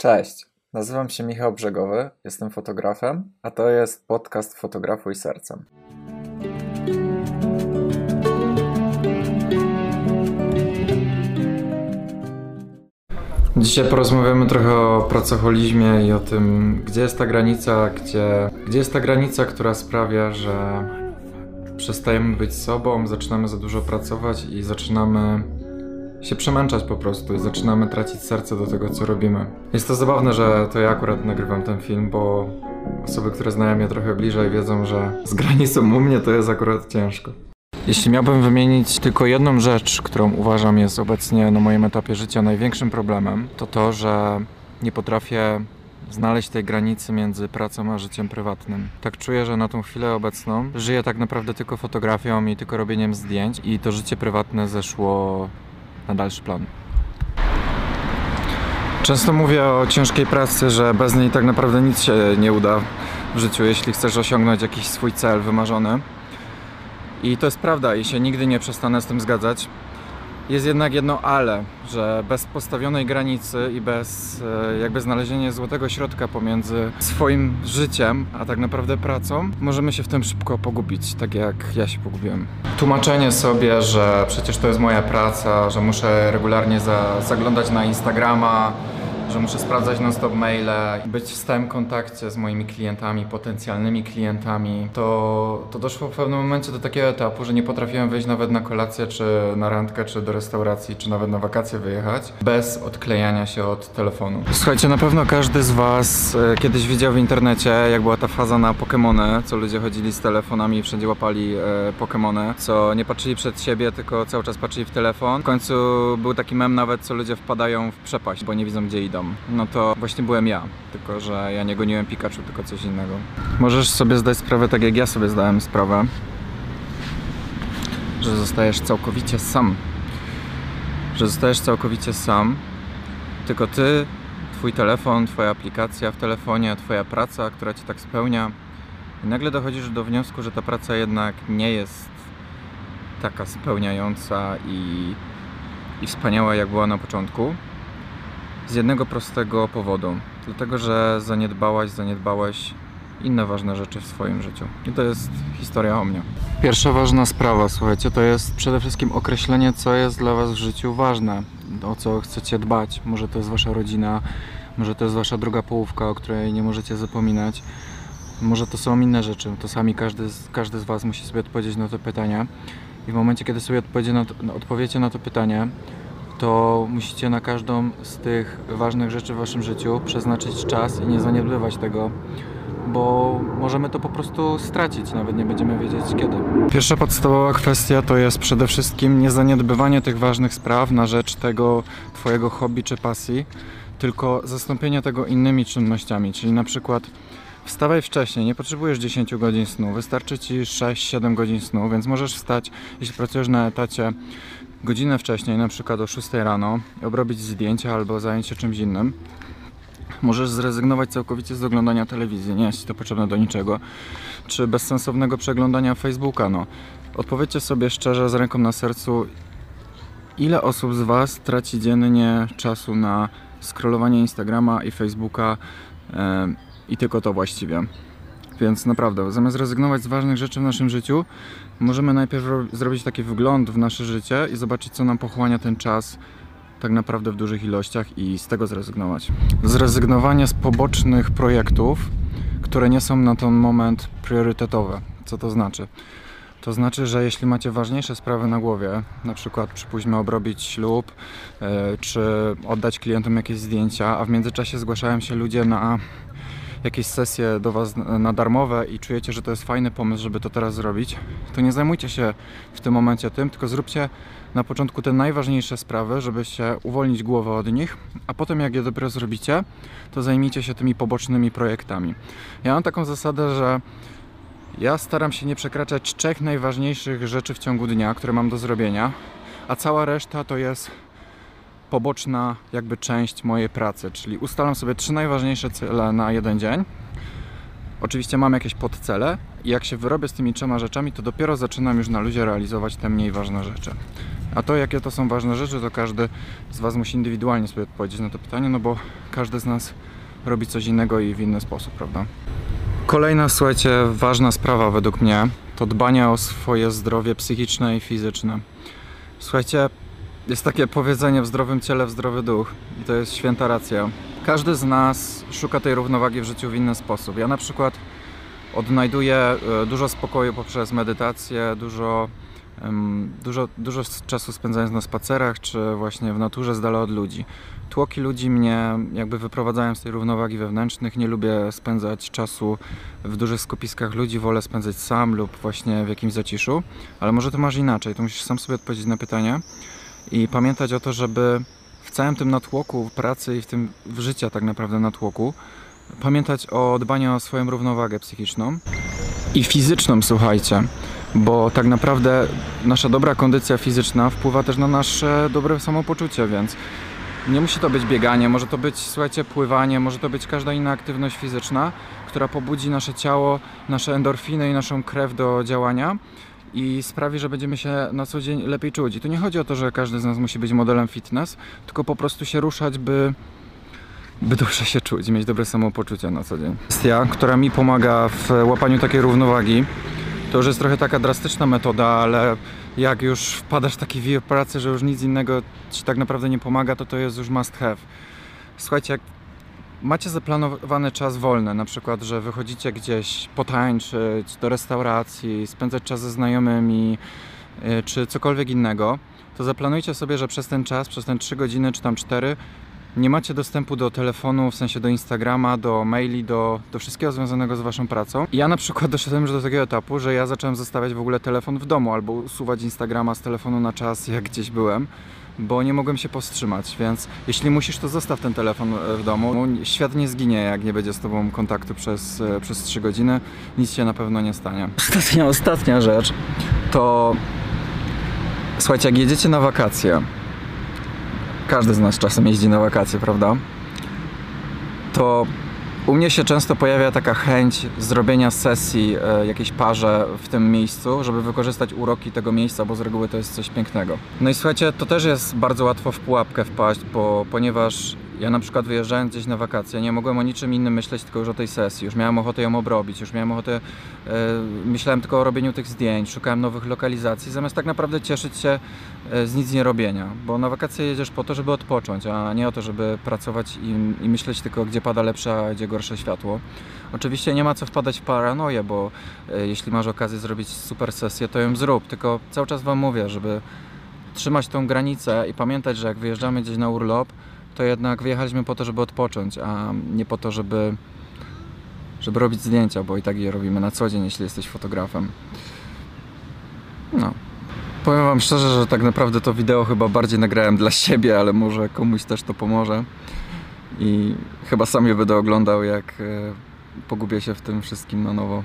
Cześć, nazywam się Michał Brzegowy, jestem fotografem, a to jest podcast Fotografuj Sercem. Dzisiaj porozmawiamy trochę o pracoholizmie i o tym, gdzie jest ta granica, gdzie, gdzie jest ta granica, która sprawia, że przestajemy być sobą, zaczynamy za dużo pracować i zaczynamy się przemęczać po prostu i zaczynamy tracić serce do tego, co robimy. Jest to zabawne, że to ja akurat nagrywam ten film, bo osoby, które znają mnie trochę bliżej, wiedzą, że z granicą u mnie to jest akurat ciężko. Jeśli miałbym wymienić tylko jedną rzecz, którą uważam jest obecnie na moim etapie życia największym problemem, to to, że nie potrafię znaleźć tej granicy między pracą a życiem prywatnym. Tak czuję, że na tą chwilę obecną żyję tak naprawdę tylko fotografią i tylko robieniem zdjęć i to życie prywatne zeszło na dalszy plan. Często mówię o ciężkiej pracy, że bez niej tak naprawdę nic się nie uda w życiu, jeśli chcesz osiągnąć jakiś swój cel wymarzony. I to jest prawda i się nigdy nie przestanę z tym zgadzać. Jest jednak jedno ale, że bez postawionej granicy i bez e, jakby znalezienia złotego środka pomiędzy swoim życiem, a tak naprawdę pracą, możemy się w tym szybko pogubić, tak jak ja się pogubiłem. Tłumaczenie sobie, że przecież to jest moja praca, że muszę regularnie za, zaglądać na Instagrama, że muszę sprawdzać non-stop maile, być w stałym kontakcie z moimi klientami, potencjalnymi klientami, to, to doszło w pewnym momencie do takiego etapu, że nie potrafiłem wyjść nawet na kolację, czy na randkę, czy do restauracji, czy nawet na wakacje wyjechać, bez odklejania się od telefonu. Słuchajcie, na pewno każdy z Was e, kiedyś widział w internecie, jak była ta faza na Pokémony, co ludzie chodzili z telefonami i wszędzie łapali e, Pokémony, co nie patrzyli przed siebie, tylko cały czas patrzyli w telefon. W końcu był taki mem nawet, co ludzie wpadają w przepaść, bo nie widzą gdzie idą no to właśnie byłem ja. Tylko, że ja nie goniłem Pikachu, tylko coś innego. Możesz sobie zdać sprawę, tak jak ja sobie zdałem sprawę, że zostajesz całkowicie sam. Że zostajesz całkowicie sam, tylko ty, twój telefon, twoja aplikacja w telefonie, twoja praca, która cię tak spełnia. I nagle dochodzisz do wniosku, że ta praca jednak nie jest taka spełniająca i, i wspaniała, jak była na początku z jednego prostego powodu. Dlatego, że zaniedbałaś, zaniedbałeś inne ważne rzeczy w swoim życiu. I to jest historia o mnie. Pierwsza ważna sprawa, słuchajcie, to jest przede wszystkim określenie, co jest dla Was w życiu ważne, o co chcecie dbać. Może to jest Wasza rodzina, może to jest Wasza druga połówka, o której nie możecie zapominać. Może to są inne rzeczy. To sami każdy, każdy z Was musi sobie odpowiedzieć na to pytanie. I w momencie, kiedy sobie odpowiecie na to, odpowiecie na to pytanie, to musicie na każdą z tych ważnych rzeczy w waszym życiu przeznaczyć czas i nie zaniedbywać tego, bo możemy to po prostu stracić, nawet nie będziemy wiedzieć kiedy. Pierwsza podstawowa kwestia to jest przede wszystkim niezaniedbywanie tych ważnych spraw na rzecz tego twojego hobby czy pasji, tylko zastąpienie tego innymi czynnościami, czyli na przykład Wstawaj wcześniej, nie potrzebujesz 10 godzin snu, wystarczy ci 6-7 godzin snu, więc możesz wstać, jeśli pracujesz na etacie, godzinę wcześniej, na przykład o 6 rano, obrobić zdjęcia albo zająć się czymś innym. Możesz zrezygnować całkowicie z oglądania telewizji, nie jest to potrzebne do niczego, czy bezsensownego przeglądania Facebooka. No. Odpowiedzcie sobie szczerze, z ręką na sercu, ile osób z Was traci dziennie czasu na scrollowanie Instagrama i Facebooka yy, i tylko to właściwie. Więc naprawdę, zamiast rezygnować z ważnych rzeczy w naszym życiu, możemy najpierw zrobić taki wgląd w nasze życie i zobaczyć, co nam pochłania ten czas tak naprawdę w dużych ilościach i z tego zrezygnować. Zrezygnowanie z pobocznych projektów, które nie są na ten moment priorytetowe. Co to znaczy? To znaczy, że jeśli macie ważniejsze sprawy na głowie, na przykład przypuśćmy obrobić ślub, yy, czy oddać klientom jakieś zdjęcia, a w międzyczasie zgłaszają się ludzie na jakieś sesje do Was na darmowe i czujecie, że to jest fajny pomysł, żeby to teraz zrobić, to nie zajmujcie się w tym momencie tym, tylko zróbcie na początku te najważniejsze sprawy, żeby się uwolnić głowę od nich, a potem jak je dopiero zrobicie, to zajmijcie się tymi pobocznymi projektami. Ja mam taką zasadę, że ja staram się nie przekraczać trzech najważniejszych rzeczy w ciągu dnia, które mam do zrobienia, a cała reszta to jest poboczna jakby część mojej pracy, czyli ustalam sobie trzy najważniejsze cele na jeden dzień. Oczywiście mam jakieś podcele i jak się wyrobię z tymi trzema rzeczami, to dopiero zaczynam już na luzie realizować te mniej ważne rzeczy. A to, jakie to są ważne rzeczy, to każdy z Was musi indywidualnie sobie odpowiedzieć na to pytanie, no bo każdy z nas robi coś innego i w inny sposób, prawda? Kolejna, słuchajcie, ważna sprawa według mnie to dbanie o swoje zdrowie psychiczne i fizyczne. Słuchajcie, jest takie powiedzenie w zdrowym ciele, w zdrowy duch i to jest święta racja. Każdy z nas szuka tej równowagi w życiu w inny sposób. Ja na przykład odnajduję e, dużo spokoju poprzez medytację, dużo, dużo, dużo czasu spędzając na spacerach czy właśnie w naturze z dala od ludzi. Tłoki ludzi mnie jakby wyprowadzają z tej równowagi wewnętrznych. Nie lubię spędzać czasu w dużych skupiskach ludzi, wolę spędzać sam lub właśnie w jakimś zaciszu. Ale może to masz inaczej, to musisz sam sobie odpowiedzieć na pytanie i pamiętać o to, żeby w całym tym natłoku pracy i w tym w życia tak naprawdę natłoku pamiętać o dbaniu o swoją równowagę psychiczną i fizyczną, słuchajcie, bo tak naprawdę nasza dobra kondycja fizyczna wpływa też na nasze dobre samopoczucie, więc nie musi to być bieganie, może to być, słuchajcie, pływanie, może to być każda inna aktywność fizyczna, która pobudzi nasze ciało, nasze endorfiny i naszą krew do działania i sprawi, że będziemy się na co dzień lepiej czuć. I tu nie chodzi o to, że każdy z nas musi być modelem fitness, tylko po prostu się ruszać, by by dobrze się czuć, mieć dobre samopoczucie na co dzień. Kwestia, która mi pomaga w łapaniu takiej równowagi, to już jest trochę taka drastyczna metoda, ale jak już wpadasz w taki wir pracy, że już nic innego ci tak naprawdę nie pomaga, to to jest już must have. Słuchajcie, jak macie zaplanowany czas wolny, na przykład, że wychodzicie gdzieś potańczyć, do restauracji, spędzać czas ze znajomymi, y, czy cokolwiek innego, to zaplanujcie sobie, że przez ten czas, przez ten 3 godziny czy tam 4 nie macie dostępu do telefonu, w sensie do Instagrama, do maili, do, do wszystkiego związanego z waszą pracą. I ja na przykład doszedłem już do takiego etapu, że ja zacząłem zostawiać w ogóle telefon w domu albo usuwać Instagrama z telefonu na czas, jak gdzieś byłem. Bo nie mogłem się powstrzymać, więc jeśli musisz, to zostaw ten telefon e, w domu. Świat nie zginie, jak nie będzie z tobą kontaktu przez, e, przez 3 godziny. Nic się na pewno nie stanie. Ostatnia, ostatnia rzecz to słuchajcie, jak jedziecie na wakacje, każdy z nas czasem jeździ na wakacje, prawda? To u mnie się często pojawia taka chęć zrobienia sesji e, jakiejś parze w tym miejscu, żeby wykorzystać uroki tego miejsca, bo z reguły to jest coś pięknego. No i słuchajcie, to też jest bardzo łatwo w pułapkę wpaść, bo, ponieważ ja na przykład wyjeżdżając gdzieś na wakacje, nie mogłem o niczym innym myśleć, tylko już o tej sesji. Już miałem ochotę ją obrobić, już miałem ochotę, e, myślałem tylko o robieniu tych zdjęć, szukałem nowych lokalizacji, zamiast tak naprawdę cieszyć się e, z nic nie robienia. Bo na wakacje jedziesz po to, żeby odpocząć, a nie o to, żeby pracować i, i myśleć tylko, gdzie pada lepsze, a gdzie gorsze światło. Oczywiście nie ma co wpadać w paranoję, bo e, jeśli masz okazję zrobić super sesję, to ją zrób. Tylko cały czas Wam mówię, żeby trzymać tą granicę i pamiętać, że jak wyjeżdżamy gdzieś na urlop, to jednak wyjechaliśmy po to, żeby odpocząć, a nie po to, żeby, żeby robić zdjęcia, bo i tak je robimy na co dzień, jeśli jesteś fotografem. No. Powiem Wam szczerze, że tak naprawdę to wideo chyba bardziej nagrałem dla siebie, ale może komuś też to pomoże. I chyba sam je będę oglądał, jak e, pogubię się w tym wszystkim na nowo.